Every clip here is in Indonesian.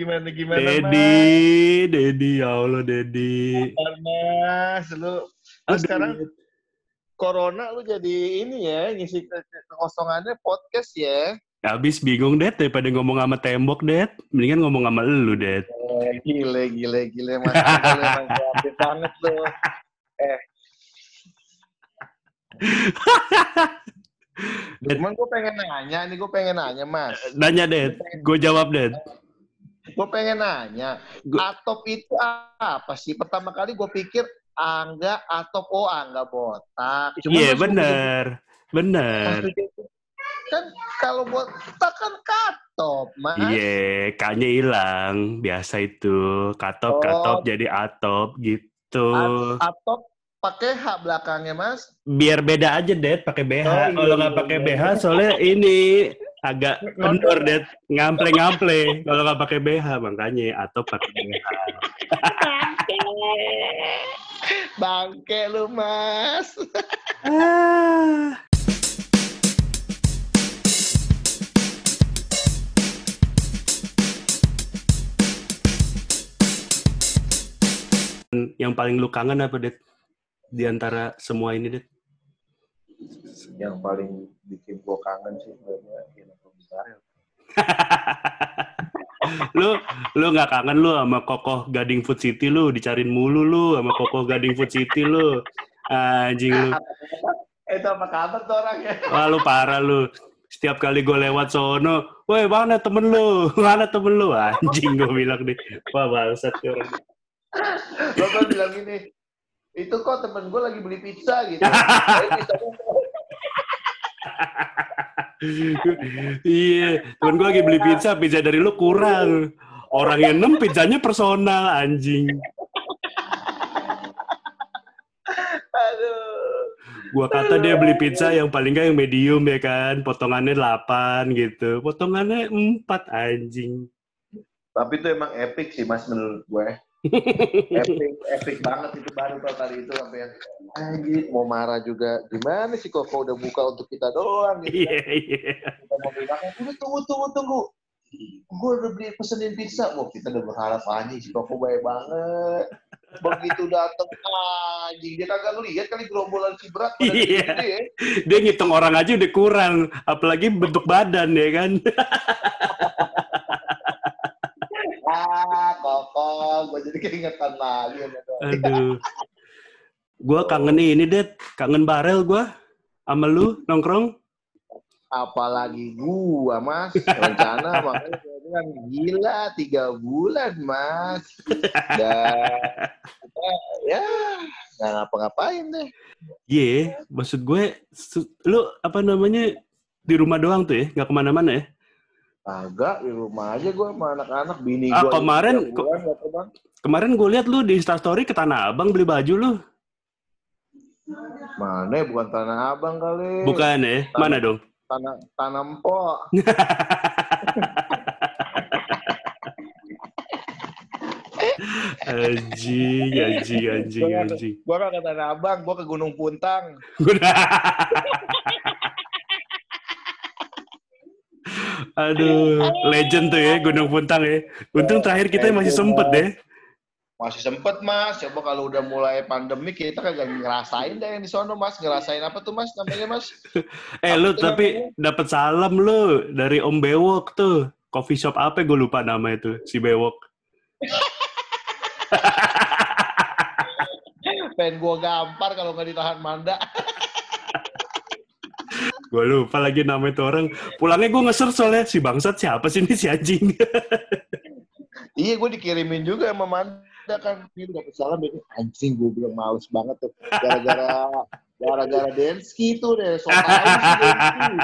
gimana gimana Dedi, Dedi, ya Allah Dedi. Mas? Lu, lu Aduh. sekarang corona lu jadi ini ya ngisi ke- ke- kekosongannya podcast ya. Habis bingung, Det, daripada ngomong sama tembok, Det. Mendingan ngomong sama lu, Det. Eh, gile gile gile mas kreatif banget lu. Det, Cuman gue pengen nanya nih, gue pengen nanya mas. nanya, Det. Gue jawab, Det. Gue pengen nanya, Gua- atop itu apa sih? Pertama kali gue pikir angga atop oh angga botak. Iya. Bener. Pas pikir- kan kalau botak kan katop, mas. Iya, kayaknya hilang. Biasa itu. Katop, Oh. katop jadi atop gitu. A- Atop pakai H belakangnya, mas. Biar beda aja, Det, pakai BH. Oh, iya, Kalau nggak iya, pakai iya. BH, soalnya ini agak kendor, Det. Ngample-ngample. Kalau nggak pakai BH, makanya atop pakai BH. Bangke lu, mas. Ah. Yang paling lu kangen apa, Det? Di antara semua ini, Det? Yang paling bikin gue kangen sih sebenarnya Innova Besar. lu lu nggak kangen lu sama kokoh Gading Food City lu? Dicariin mulu lu sama kokoh Gading Food City lu. Anjing lu. Itu apa kabar tuh orang ya? wah lu parah lu. Setiap kali gue lewat sono woi mana temen lu? Mana temen lu? Anjing gue bilang nih wah bangsat orang. Kan bilang gini, itu kok temen gue lagi beli pizza gitu. Iya temen gue lagi beli pizza pizza dari lu kurang orang yang enam pizzanya personal anjing Aduh. Gua kata dia beli pizza yang paling nggak yang medium ya kan, potongannya 8 gitu. Potongannya 4 anjing. Tapi itu emang epic sih mas menurut gue. Epic, epic banget itu baru tau tadi itu sampai yang anjir mau marah juga. Gimana sih Koko udah buka untuk kita doang gitu. Iya, iya. Kita mau bilang, udah tunggu tunggu tunggu. Gue udah beli pesenin pizza. Wah kita udah berharap anjing si Koko baik banget. Begitu dateng anjing dia kagak ngeliat kali gerombolan si berat Iya. ya. Dia ngitung orang aja udah kurang, apalagi bentuk badan ya kan. Ah, Koko, gue jadi keingetan lagi. Aduh. Gua kangen ini, Det. Kangen barel gua. Sama lu nongkrong. apalagi gua mas rencana makanya bilang gila tiga bulan mas dan kita ya nggak ngapa-ngapain deh Iya, maksud gue, lu apa namanya di rumah doang tuh ya, nggak ke mana-mana ya? Agak di rumah aja gua sama anak-anak bini Ah, gua kemarin- tiga bulan. Kemarin gue lihat lu di Instastory ke Tanah Abang beli baju lu. mana ya, bukan tanah abang kali Bukan ya? Mana dong? tanah tanah empok Anjing, anjing, anjing, Gua- anjing. gua nggak ke tanah abang gua ke gunung puntang Aduh, legend tuh ya Gunung Puntang ya. Untung terakhir kita masih sempet deh. masih sempet mas coba kalau udah mulai pandemi kita kagak ngerasain deh yang di sono mas ngerasain apa tuh mas namanya mas Eh lu tapi dapat salam lu dari Om Bewok tuh. Coffee shop apa gue lupa nama itu si Bewok. pengen gua gampar kalau nggak ditahan manda Gue lupa lagi nama itu orang. Pulangnya gue nge soalnya si bangsat siapa sih ini si anjing. Iya, gue dikirimin juga sama Manda kan. Ini dapet salam dari anjing gue bilang males banget tuh. Gara-gara gara-gara Denski tuh deh. So tau sih Denski.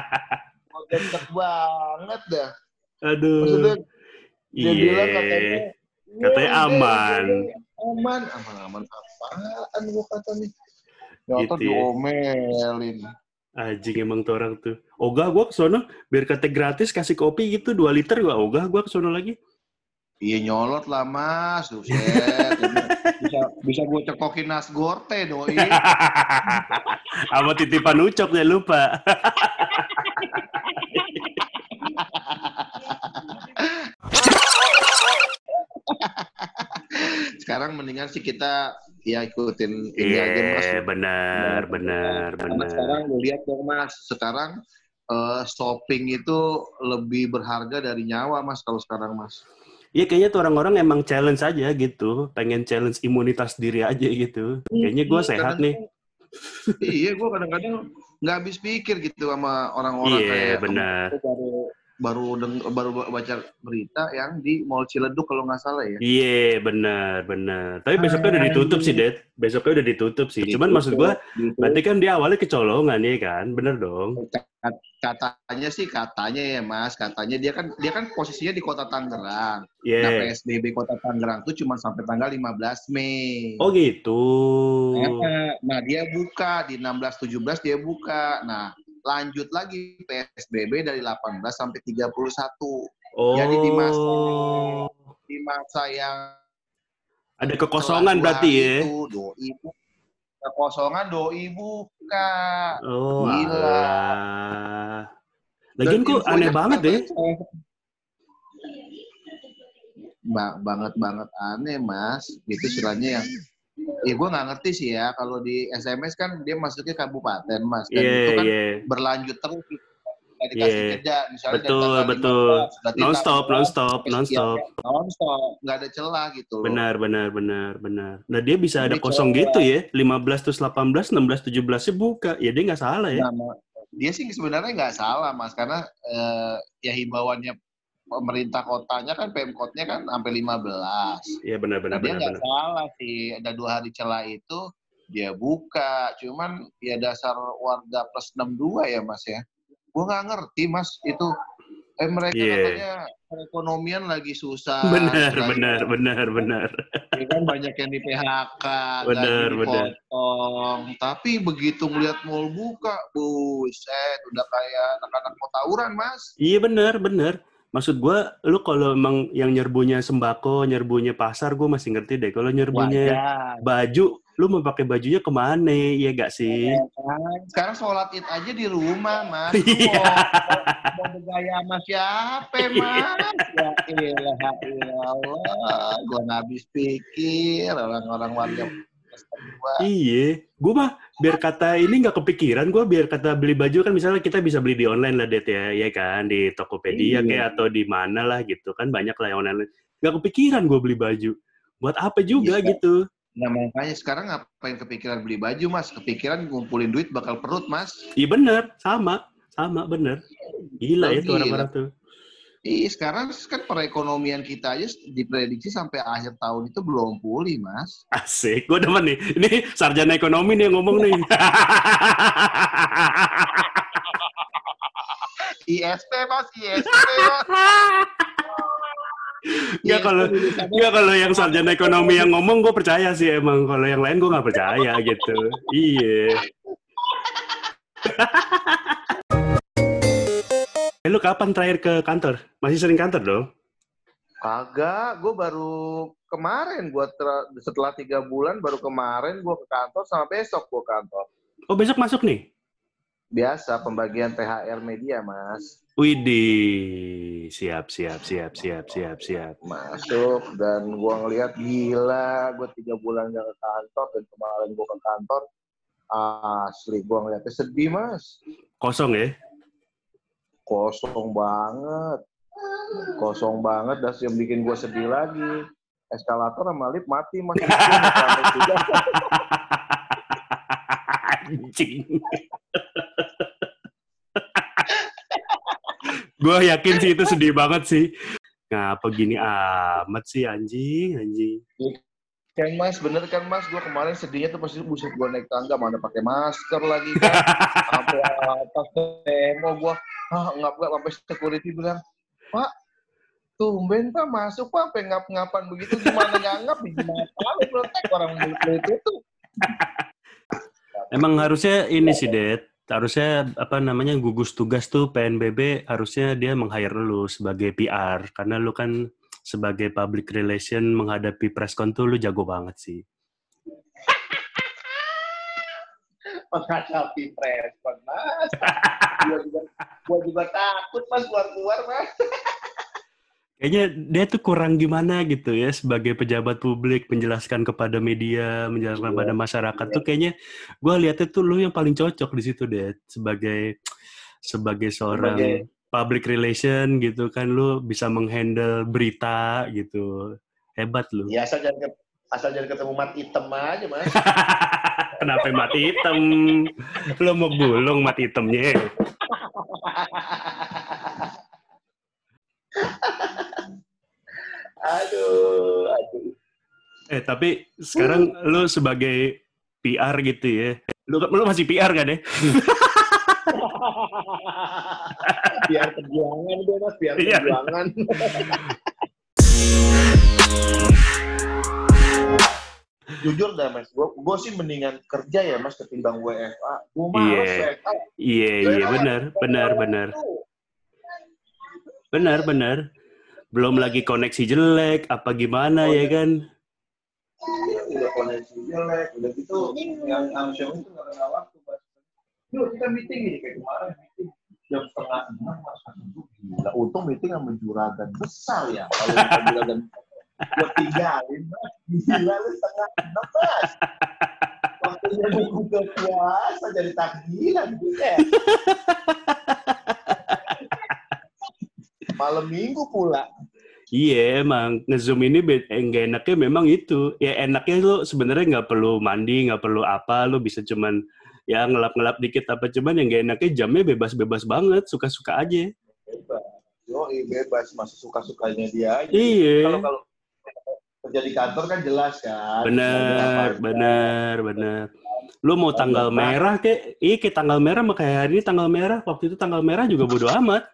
Oh, Gendek banget dah. Aduh. Maksudnya dia bilang katanya. Iya. "Wah, Katanya udah, aman." udah, Aman. Aman-aman apaan gue kata nih. Gitu ya. Anjing emang tuh orang tuh. Ogah gue kesono biar kata gratis kasih kopi gitu 2 liter gue ogah gue kesono lagi. Iya nyolot lah mas, buset. bisa bisa gue cekokin nasgorte doi. Sama titipan ucok ya lupa. sekarang mendingan sih kita ya ikutin ini aja mas. Iya, benar, benar, Karena benar. sekarang lu lihat dong mas, sekarang eh, shopping itu lebih berharga dari nyawa mas kalau sekarang mas. Iya kayaknya tuh orang-orang emang challenge aja gitu, pengen challenge imunitas diri aja gitu. Kayaknya gue sehat nih. iya, gue kadang-kadang nggak habis pikir gitu sama orang-orang Iya, kayak benar. aku baru baru deng- baru baca berita yang di Mall Ciledug kalau nggak salah ya. Iya, benar, benar. Tapi besoknya udah ditutup sih, Det. Besoknya udah ditutup sih. Cuman maksud gue, Gitu. berarti kan dia awalnya kecolongan ya kan? Bener dong. Kat- katanya sih katanya ya mas, katanya dia kan dia kan posisinya di kota Tangerang. Iya. Nah PSBB kota Tangerang tuh cuma sampai tanggal 15 Mei. Oh gitu. Nah, Nah dia buka di 16-17 dia buka. Nah lanjut lagi PSBB dari 18 sampai 31 Oh. Jadi di masa- di masa yang Ada kekosongan berarti ya. Itu, doi bu- kekosongan doi buka. Oh, Gila. Lagian kok aneh banget ya. Ba- banget banget aneh mas itu istilahnya yang ya gue nggak ngerti sih ya kalau di SMS kan dia masuknya kabupaten mas dan Iya, itu kan iya. berlanjut terus nggak dikasih Iya. jeda misalnya Betul, betul. 15, berarti Non stop, non stop, sampai non stop. non stop nggak ada celah gitu. Benar, benar, benar, benar. Nah dia bisa ada Jadi kosong coba. gitu ya. 15 terus 18, 16, 17 nya buka. Ya dia nggak salah ya. Nah, dia sih sebenarnya nggak salah mas karena eh, ya himbauannya pemerintah kotanya kan pemkotnya kan sampai 15 Iya benar, benar, Nah, dia nggak salah sih ada dua hari celah itu dia buka cuman ya dasar warga plus 62 ya mas ya gue nggak ngerti mas itu eh mereka Iya. katanya perekonomian lagi susah Benar, lagi- benar, benar, benar. ya kan banyak yang di PHK Benar, gaji benar. dipotong tapi begitu ngeliat mall buka buset udah kayak anak-anak mau tawuran mas Iya benar, benar. Maksud gua, lu kalau emang yang nyerbunya sembako, nyerbunya pasar, gue masih ngerti deh. Kalau nyerbunya Wajar. baju, lu mau pakai bajunya ke mana? Iya gak sih? Kan, Sekarang sholat id aja di rumah, Mas. Lu Iya. mau, mau bergaya sama siapa, Mas? Ya ilah, ya Allah. Gua nggak habis pikir orang-orang warga. Iya, gue mah biar kata ini nggak kepikiran, gue biar kata beli baju kan misalnya kita bisa beli di online lah Det ya, ya kan di Tokopedia Iya. kayak atau di mana lah gitu kan banyak lah yang online. Gak kepikiran gue beli baju. Buat apa juga Iya. gitu? Nah makanya sekarang ngapain kepikiran beli baju, Mas? Kepikiran ngumpulin duit bakal perut, Mas. Iya bener, sama, sama bener. Gila ya tuh Gila. orang-orang tuh. Iya, sekarang kan perekonomian kita aja diprediksi sampai akhir tahun itu belum pulih, Mas. Asik, gue demen nih. Ini sarjana ekonomi nih yang ngomong nih. ISP, Mas. ISP, Mas. Nggak kalau nggak kalau yang sarjana ekonomi yang ngomong gue percaya sih emang. Kalau yang lain gue nggak percaya gitu. Iya. Eh, lu kapan terakhir ke kantor? Masih sering kantor dong? Kagak, gue baru kemarin, gua ter- setelah tiga bulan baru kemarin gue ke kantor sama besok gue kantor. Oh besok masuk nih? Biasa pembagian THR media, Mas. Widih, siap, siap, siap, siap, siap, siap. Masuk dan gua ngelihat gila, gue tiga bulan gak ke kantor dan kemarin gue ke kantor, asli gua ngeliatnya sedih, Mas. Kosong ya? Kosong banget. Kosong banget, dan yang bikin gue sedih lagi. Eskalator sama lift mati, Mas. Anjing. gue yakin sih itu sedih banget sih. Ngapa gini amat sih anjing, anjing. Kan mas, bener kan mas, gue kemarin sedihnya tuh pasti buset gue naik tangga, mana pakai masker lagi kan. Sampai atas demo gue, ah ngap ngap sampai security bilang, Pak, tumben pak masuk pak, sampai ngap-ngapan begitu gimana nggak ngap, gimana tahu protek orang mulut itu. Emang harusnya ini sih, Det. Harusnya apa namanya gugus tugas tuh PNBB harusnya dia meng-hire lu sebagai PR karena lu kan sebagai public relation menghadapi preskon tuh lu jago banget sih. Menghadapi preskon mas. Gue juga, gua juga takut mas keluar-keluar mas. kayaknya dia tuh kurang gimana gitu ya sebagai pejabat publik menjelaskan kepada media, menjelaskan Iya. kepada masyarakat tuh kayaknya gue lihatnya tuh lu yang paling cocok di situ deh sebagai sebagai seorang Sebagai- public relation gitu kan lu bisa menghandle berita gitu. Hebat lu. Ya asal jangan asal jangan ketemu mat hitam aja mas. Kenapa mati hitam? Lu mau gulung mati hitamnya. aduh, aduh. Eh tapi sekarang lu sebagai PR gitu ya. Lu lu masih PR kan ya? biar perjuangan deh mas, biar Iya. perjuangan. Jujur dah mas, gua, gua sih mendingan kerja ya mas ketimbang WFA. Males Iya. WFA. Iya iya benar benar benar benar benar. Belum lagi koneksi jelek apa gimana Oh, ya kan? Iya, udah koneksi jelek, udah gitu yang Amsyong itu nggak kenal waktu mas. Yuk kita meeting nih kayak kemarin meeting jam setengah enam mas. Gila, untung meeting sama juragan besar ya. Kalau juragan gue tinggalin. Gila lu setengah enam mas. Waktunya mau buka puasa jadi takbiran gitu ya. Malam minggu pula. Iya emang ngezoom ini be- yang gak enaknya memang itu. Ya enaknya lu sebenarnya nggak perlu mandi, nggak perlu apa, lu bisa cuman ya ngelap-ngelap dikit apa cuman yang gak enaknya jamnya bebas-bebas banget, suka-suka aja. Bebas. Yo, bebas masih suka-sukanya dia aja. Iya. Kalau kalau kerja di kantor kan jelas kan. Bener, bener, bener. Lu mau tanggal merah kek? Iya, kayak tanggal merah mah kayak hari ini tanggal merah. Waktu itu tanggal merah juga bodo amat.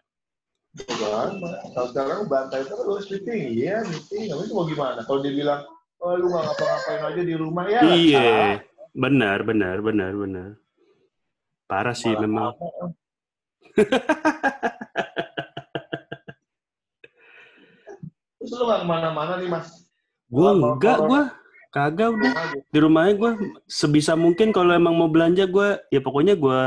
Udah amat. Kalau sekarang bantai terus meeting, iya meeting. Tapi itu mau gimana? Kalau dia bilang, oh lu nggak ngapa-ngapain aja di rumah ya. Iya, benar, benar, benar, benar. Parah sih Malah memang. Terus lu nggak ke mana-mana nih mas? Gue enggak, gue kagak udah. Aja. Di rumahnya gue sebisa mungkin kalau emang mau belanja gue, ya pokoknya gue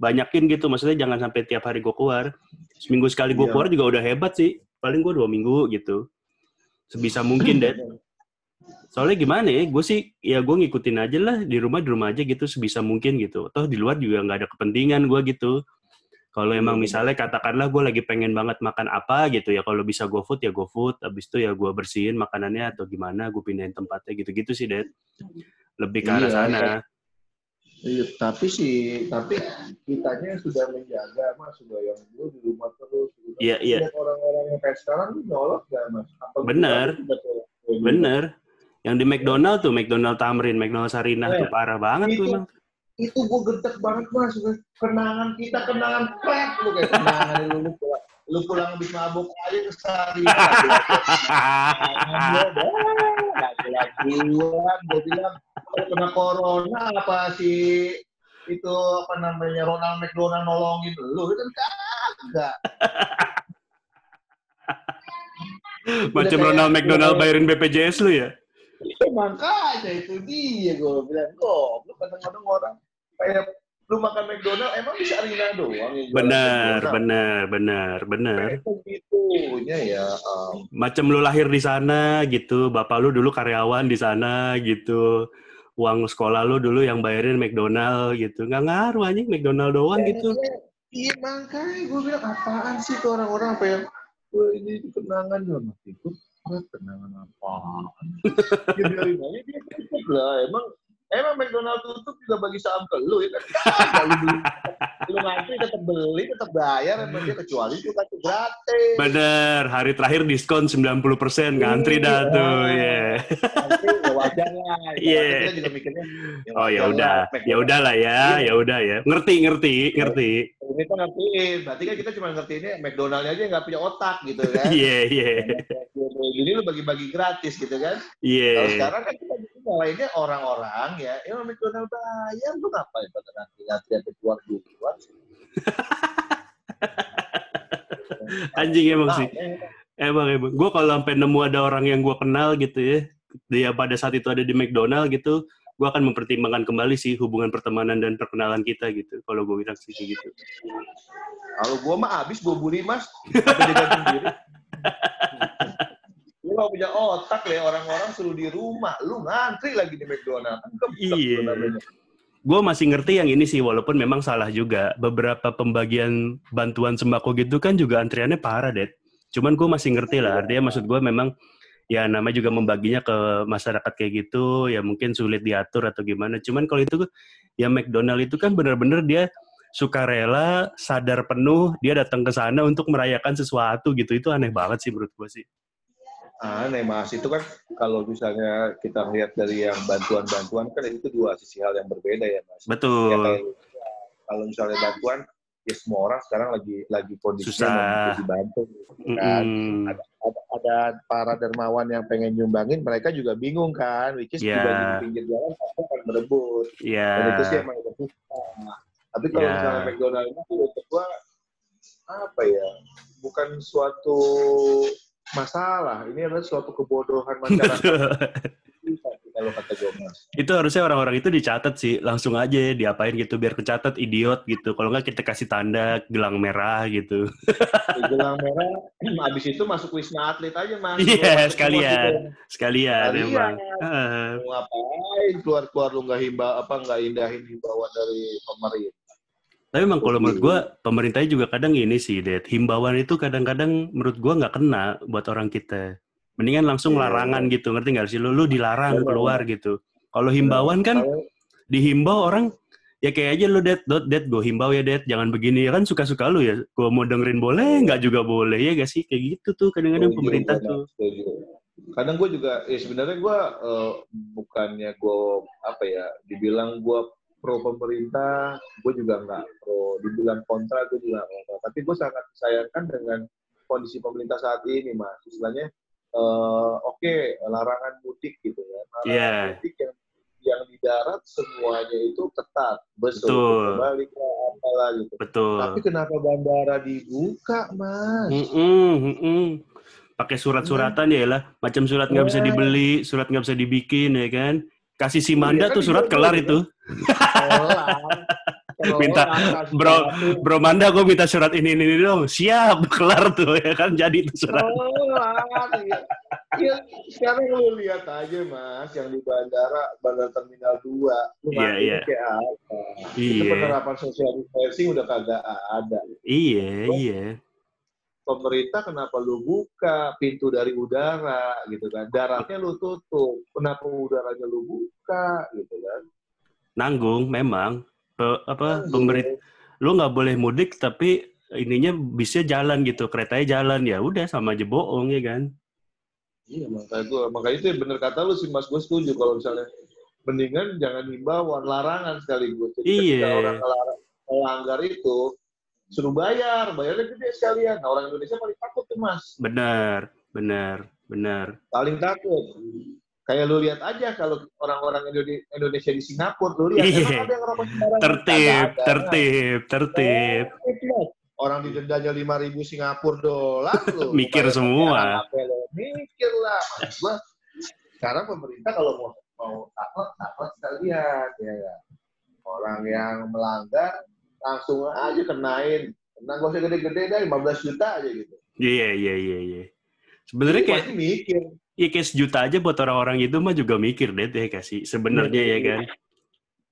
banyakin gitu. Maksudnya jangan sampai tiap hari gue keluar. Seminggu sekali gue Iya. keluar juga udah hebat sih. Paling gue dua minggu gitu. Sebisa mungkin deh. Soalnya gimana ya, gue sih ya gue ngikutin aja lah di rumah di rumah aja gitu sebisa mungkin gitu. Toh di luar juga nggak ada kepentingan gue gitu. Kalau emang Iya. misalnya katakanlah gue lagi pengen banget makan apa gitu ya, kalau bisa GoFood ya GoFood, habis itu ya gue bersihin makanannya atau gimana, gue pindahin tempatnya gitu-gitu sih, Dad. Lebih ke arah Iya, sana. Iya, tapi sih, tapi kitanya sudah menjaga, mas, sudah yang dulu di rumah terus. gitu. Iya, iya. Orang-orang yang kayak sekarang nyolot nggak, mas? Apa Bener. Bener. Yang di McDonald tuh, McDonald Tamrin, McDonald Sarinah Eh, tuh parah banget tuh itu- emang. Itu gue gedek banget, mas. Kenangan kita, kenangan crap. Lu kayak kenangan lu, lu pulang, lu pulang habis mabuk aja ke Sari. Lagi-lagian, gue bilang, kena corona apa sih itu apa namanya Ronald McDonald nolongin lu itu kan kagak Macam Ronald McDonald bayarin BPJS lu ya? Ya, makanya itu dia gue bilang kok lu kadang-kadang orang kayak lu makan McDonald emang bisa Rina doang yang Bener, bener, bener, bener. Kayak Begitunya ya um, Macam lu lahir di sana gitu, bapak lu dulu karyawan di sana gitu. Uang sekolah lu dulu yang bayarin McDonald gitu. Nggak ngaruh anjing McDonald doang gitu. Iya makanya gue bilang apaan sih tuh orang-orang apa yang Wah, ini kenangan dalam hatiku ah, kenangan apaan ya biarin aja dia lah emang emang McDonald tutup juga bagi saham ke lu ya kan lu ngantri tetap beli tetap bayar emang dia kecuali itu kan gratis Bener, hari terakhir diskon 90% ngantri dah Iya. tuh. ya. Nanti ya wajar lah Iya. kita juga mikirnya Oh ya udah, ya udah lah ya, Iya. ya udah ya. Ngerti, ngerti, ngerti. kita ngertiin berarti kan kita cuma ngertiinnya McDonald aja nggak punya otak gitu kan Iya, iya, Jadi lu bagi-bagi gratis gitu kan. Kalau iya. sekarang kan kita lainnya orang-orang ya, ya McDonald bayar lu ngapain pada nanti nanti ada keluar sih. Anjing emang Nah, sih. eh, Emang emang. Gue kalau sampai nemu ada orang yang gue kenal gitu ya, dia pada saat itu ada di McDonald gitu, gue akan mempertimbangkan kembali sih hubungan pertemanan dan perkenalan kita gitu. Kalau gue bilang sih gitu. Kalau gua mah abis gua buri mas, gak punya otak ya, orang-orang suruh di rumah. Lu ngantri lagi di McDonald. Iya. gue masih ngerti yang ini sih walaupun memang salah juga. Beberapa pembagian bantuan sembako gitu kan juga antriannya parah deh cuman gue masih ngerti lah. Artinya maksud gue memang ya namanya juga membaginya ke masyarakat kayak gitu ya mungkin sulit diatur atau gimana. Cuman kalau itu ya McDonald itu kan bener-bener dia sukarela sadar penuh dia datang ke sana untuk merayakan sesuatu gitu. Itu aneh banget sih menurut gue sih Aneh mas, itu kan kalau misalnya kita lihat dari yang bantuan-bantuan kan itu dua sisi hal yang berbeda ya mas. Ya, betul kayak, kalau misalnya bantuan, ya semua orang sekarang lagi lagi kondisinya dibantu. Kan? Mm-mm. Ada, ada, ada para dermawan yang pengen nyumbangin, mereka juga bingung kan, which is Ya. dibanding di pinggir jalan, pasti akan berebut. ya Dan itu sih emang udah susah. Tapi kalau Ya. misalnya McDonald itu untuk gua apa ya? Bukan suatu masalah. Ini adalah suatu kebodohan masyarakat. Bisa sih kalau kata gue mas. itu harusnya orang-orang itu dicatat sih langsung aja diapain gitu biar kecatat idiot gitu kalau nggak kita kasih tanda gelang merah gitu gelang merah, abis itu masuk wisma atlet aja mas. Iya, sekalian. semua gitu. sekalian Sekalian. Mau ngapain keluar-keluar lu nggak himba apa nggak indahin himbauan dari pemerintah. Tapi emang kalau menurut gua pemerintahnya juga kadang ini sih Dad. Himbauan itu kadang-kadang menurut gua nggak kena buat orang kita. Mendingan langsung Iya. larangan gitu ngerti nggak sih? Lu lu dilarang keluar gitu. Kalau himbauan kan dihimbau orang ya kayak aja lu Dad, Dot, Dad, gue himbau ya Dad, jangan begini. Ya kan suka-suka lu ya. Gue mau dengerin boleh, nggak juga boleh. Ya gak sih? Kayak gitu tuh kadang-kadang pemerintah gua, tuh. Kadang gue juga, ya sebenarnya gue eh, bukannya gue apa ya, dibilang gue pro pemerintah, gue juga nggak pro. Dibilang kontra, gue juga nggak. Tapi gue sangat disayangkan dengan kondisi pemerintah saat ini, mas. Istilahnya, eh, oke, larangan mudik gitu ya. Larangan Iya. mudik yang yang di darat semuanya itu ketat, Betul. betul, balik apalah gitu. Betul. Tapi kenapa bandara dibuka, mas? Mm-mm, mm-mm. Pakai surat-suratan ya lah, macam surat nggak bisa Iya. dibeli, surat nggak bisa dibikin ya kan. Kasih si Manda Iya, kan tuh surat kelar juga. itu. Minta, bro, bro Manda gue minta surat ini ini, ini dong. Siap, kelar tuh ya kan jadi tuh surat. Iya. Iya, sekarang lu lihat aja mas, yang di bandara, bandara terminal 2, lu Iya, mati iya. kayak apa? Itu Iya. penerapan social distancing udah kagak ada. Iya, iya. Pemerintah kenapa lu buka pintu dari udara gitu kan? Daratnya lu tutup, kenapa udaranya lu buka gitu kan? Nanggung memang. Pe- apa Nanggung. pemerintah lu nggak boleh mudik tapi ininya bisnya jalan gitu keretanya jalan ya udah sama aja bohong ya kan Iya, makanya itu, makanya itu bener kata lu sih Mas, gue setuju kalau misalnya mendingan jangan himbauan, larangan sekaligus. Jadi Iya. ketika orang melanggar itu, suruh bayar, bayarnya gede sekalian. Nah, orang Indonesia paling takut tuh Mas, benar benar benar paling takut. Kayak lu lihat aja kalau orang-orang Indone- Indonesia di Singapura, lu lihat Iya. ada yang sembarangan? tertib ada. tertib tertib Tertib. Orang didendanya 5.000 Singapura dolar lu. Mikir semua. Mikir lah. Gua, sekarang pemerintah kalau mau mau takut, takut sekalian. Ya, ya. Orang yang melanggar, langsung aja kenain. Kena gak usah gede-gede dah, 15 juta aja gitu. iya iya iya iya sebenarnya kayak mikir. Ya kayak sejuta aja buat orang-orang itu mah juga mikir deh ya kasih sebenarnya ya kan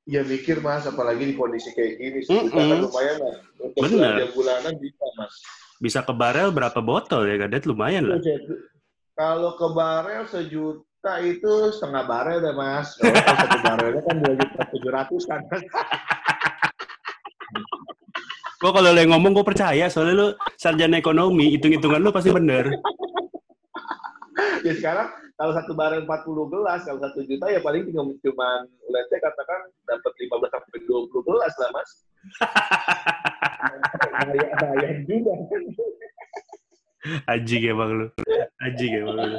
Ya mikir mas, apalagi di kondisi kayak gini. Sejuta kan lumayan lah. Untuk Bener. bulanan bisa mas. bisa ke barel berapa botol ya kan lumayan lah Kalau ke barel sejuta itu setengah barel deh mas. Kalau satu barelnya kan dua juta tujuh ratus kan. Gua kalau lo yang ngomong gue percaya soalnya lu sarjana ekonomi hitung-hitungan lu pasti bener ya sekarang kalau satu barang 40 gelas, kalau satu juta ya paling cuma cuma let's saya katakan dapat 15 sampai 20 gelas lah, Mas. Bahaya, juga. juga. ya bang lu. aji ya bang lu.